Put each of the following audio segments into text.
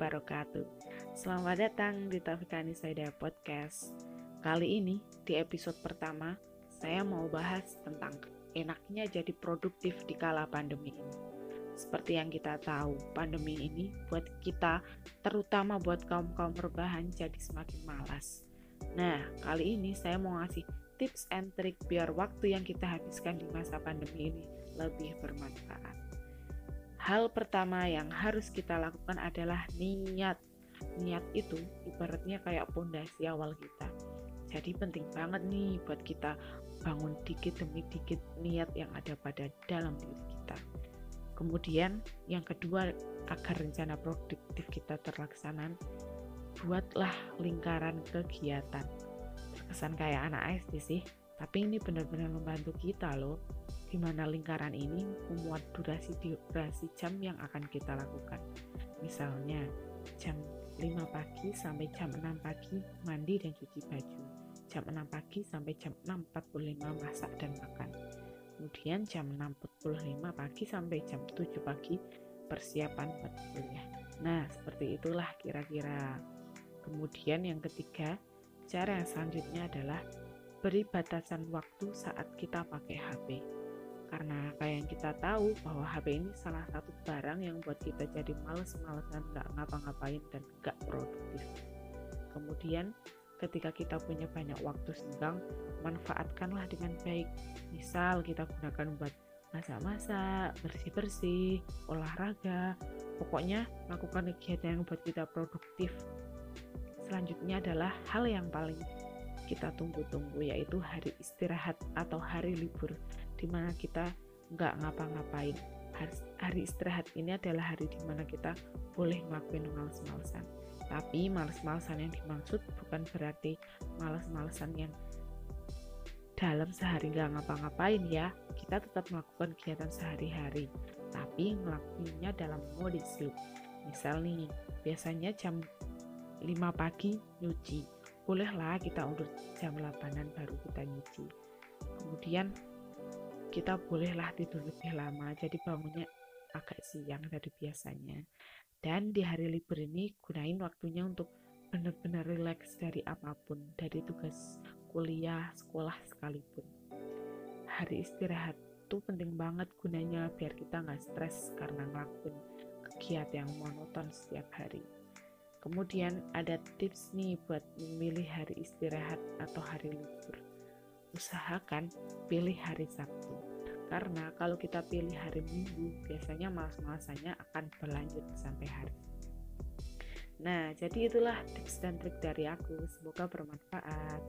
wabarakatuh. Selamat datang di Taufik Saida Podcast. Kali ini, di episode pertama Saya mau bahas tentang enaknya jadi produktif di kala pandemi ini. Seperti yang kita tahu, pandemi ini buat kita, terutama buat kaum-kaum rebahan jadi semakin malas. Nah, kali ini saya mau ngasih tips and trick biar waktu yang kita habiskan di masa pandemi ini lebih bermanfaat hal pertama yang harus kita lakukan adalah niat. Niat itu ibaratnya kayak pondasi awal kita. Jadi penting banget nih buat kita bangun dikit demi dikit niat yang ada pada dalam diri kita. Kemudian yang kedua agar rencana produktif kita terlaksana, buatlah lingkaran kegiatan. Terkesan kayak anak SD sih, tapi ini benar-benar membantu kita loh di mana lingkaran ini memuat durasi durasi jam yang akan kita lakukan. Misalnya, jam 5 pagi sampai jam 6 pagi mandi dan cuci baju. Jam 6 pagi sampai jam 6.45 masak dan makan. Kemudian jam 6.45 pagi sampai jam 7 pagi persiapan buat. Nah, seperti itulah kira-kira. Kemudian yang ketiga, cara yang selanjutnya adalah beri batasan waktu saat kita pakai HP karena kayak yang kita tahu bahwa HP ini salah satu barang yang buat kita jadi males-malesan nggak ngapa-ngapain dan nggak produktif. Kemudian ketika kita punya banyak waktu senggang manfaatkanlah dengan baik. Misal kita gunakan buat masak-masak, bersih-bersih, olahraga pokoknya lakukan kegiatan yang buat kita produktif. Selanjutnya adalah hal yang paling kita tunggu-tunggu yaitu hari istirahat atau hari libur di mana kita nggak ngapa-ngapain. Hari istirahat ini adalah hari di mana kita boleh ngelakuin males-malesan. Tapi males-malesan yang dimaksud bukan berarti males-malesan yang dalam sehari nggak ngapa-ngapain ya. Kita tetap melakukan kegiatan sehari-hari tapi ngelakuinnya dalam mode sleep misal nih biasanya jam 5 pagi nyuci bolehlah kita undur jam 8an baru kita nyuci. Kemudian kita bolehlah tidur lebih lama jadi bangunnya agak siang dari biasanya. Dan di hari libur ini gunain waktunya untuk benar-benar rileks dari apa pun dari tugas kuliah sekolah sekalipun. Hari istirahat itu penting banget gunanya biar kita nggak stres karena ngelakuin kegiatan yang monoton setiap hari kemudian ada tips nih buat memilih hari istirahat atau hari libur usahakan pilih hari Sabtu. Karena kalau kita pilih hari Minggu, biasanya malas-malasannya akan berlanjut sampai hari. Nah, jadi itulah tips dan trik dari aku. Semoga bermanfaat.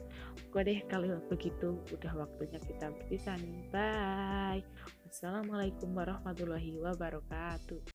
Oke deh, kalau begitu udah waktunya kita berpisah nih. Bye. Wassalamualaikum warahmatullahi wabarakatuh.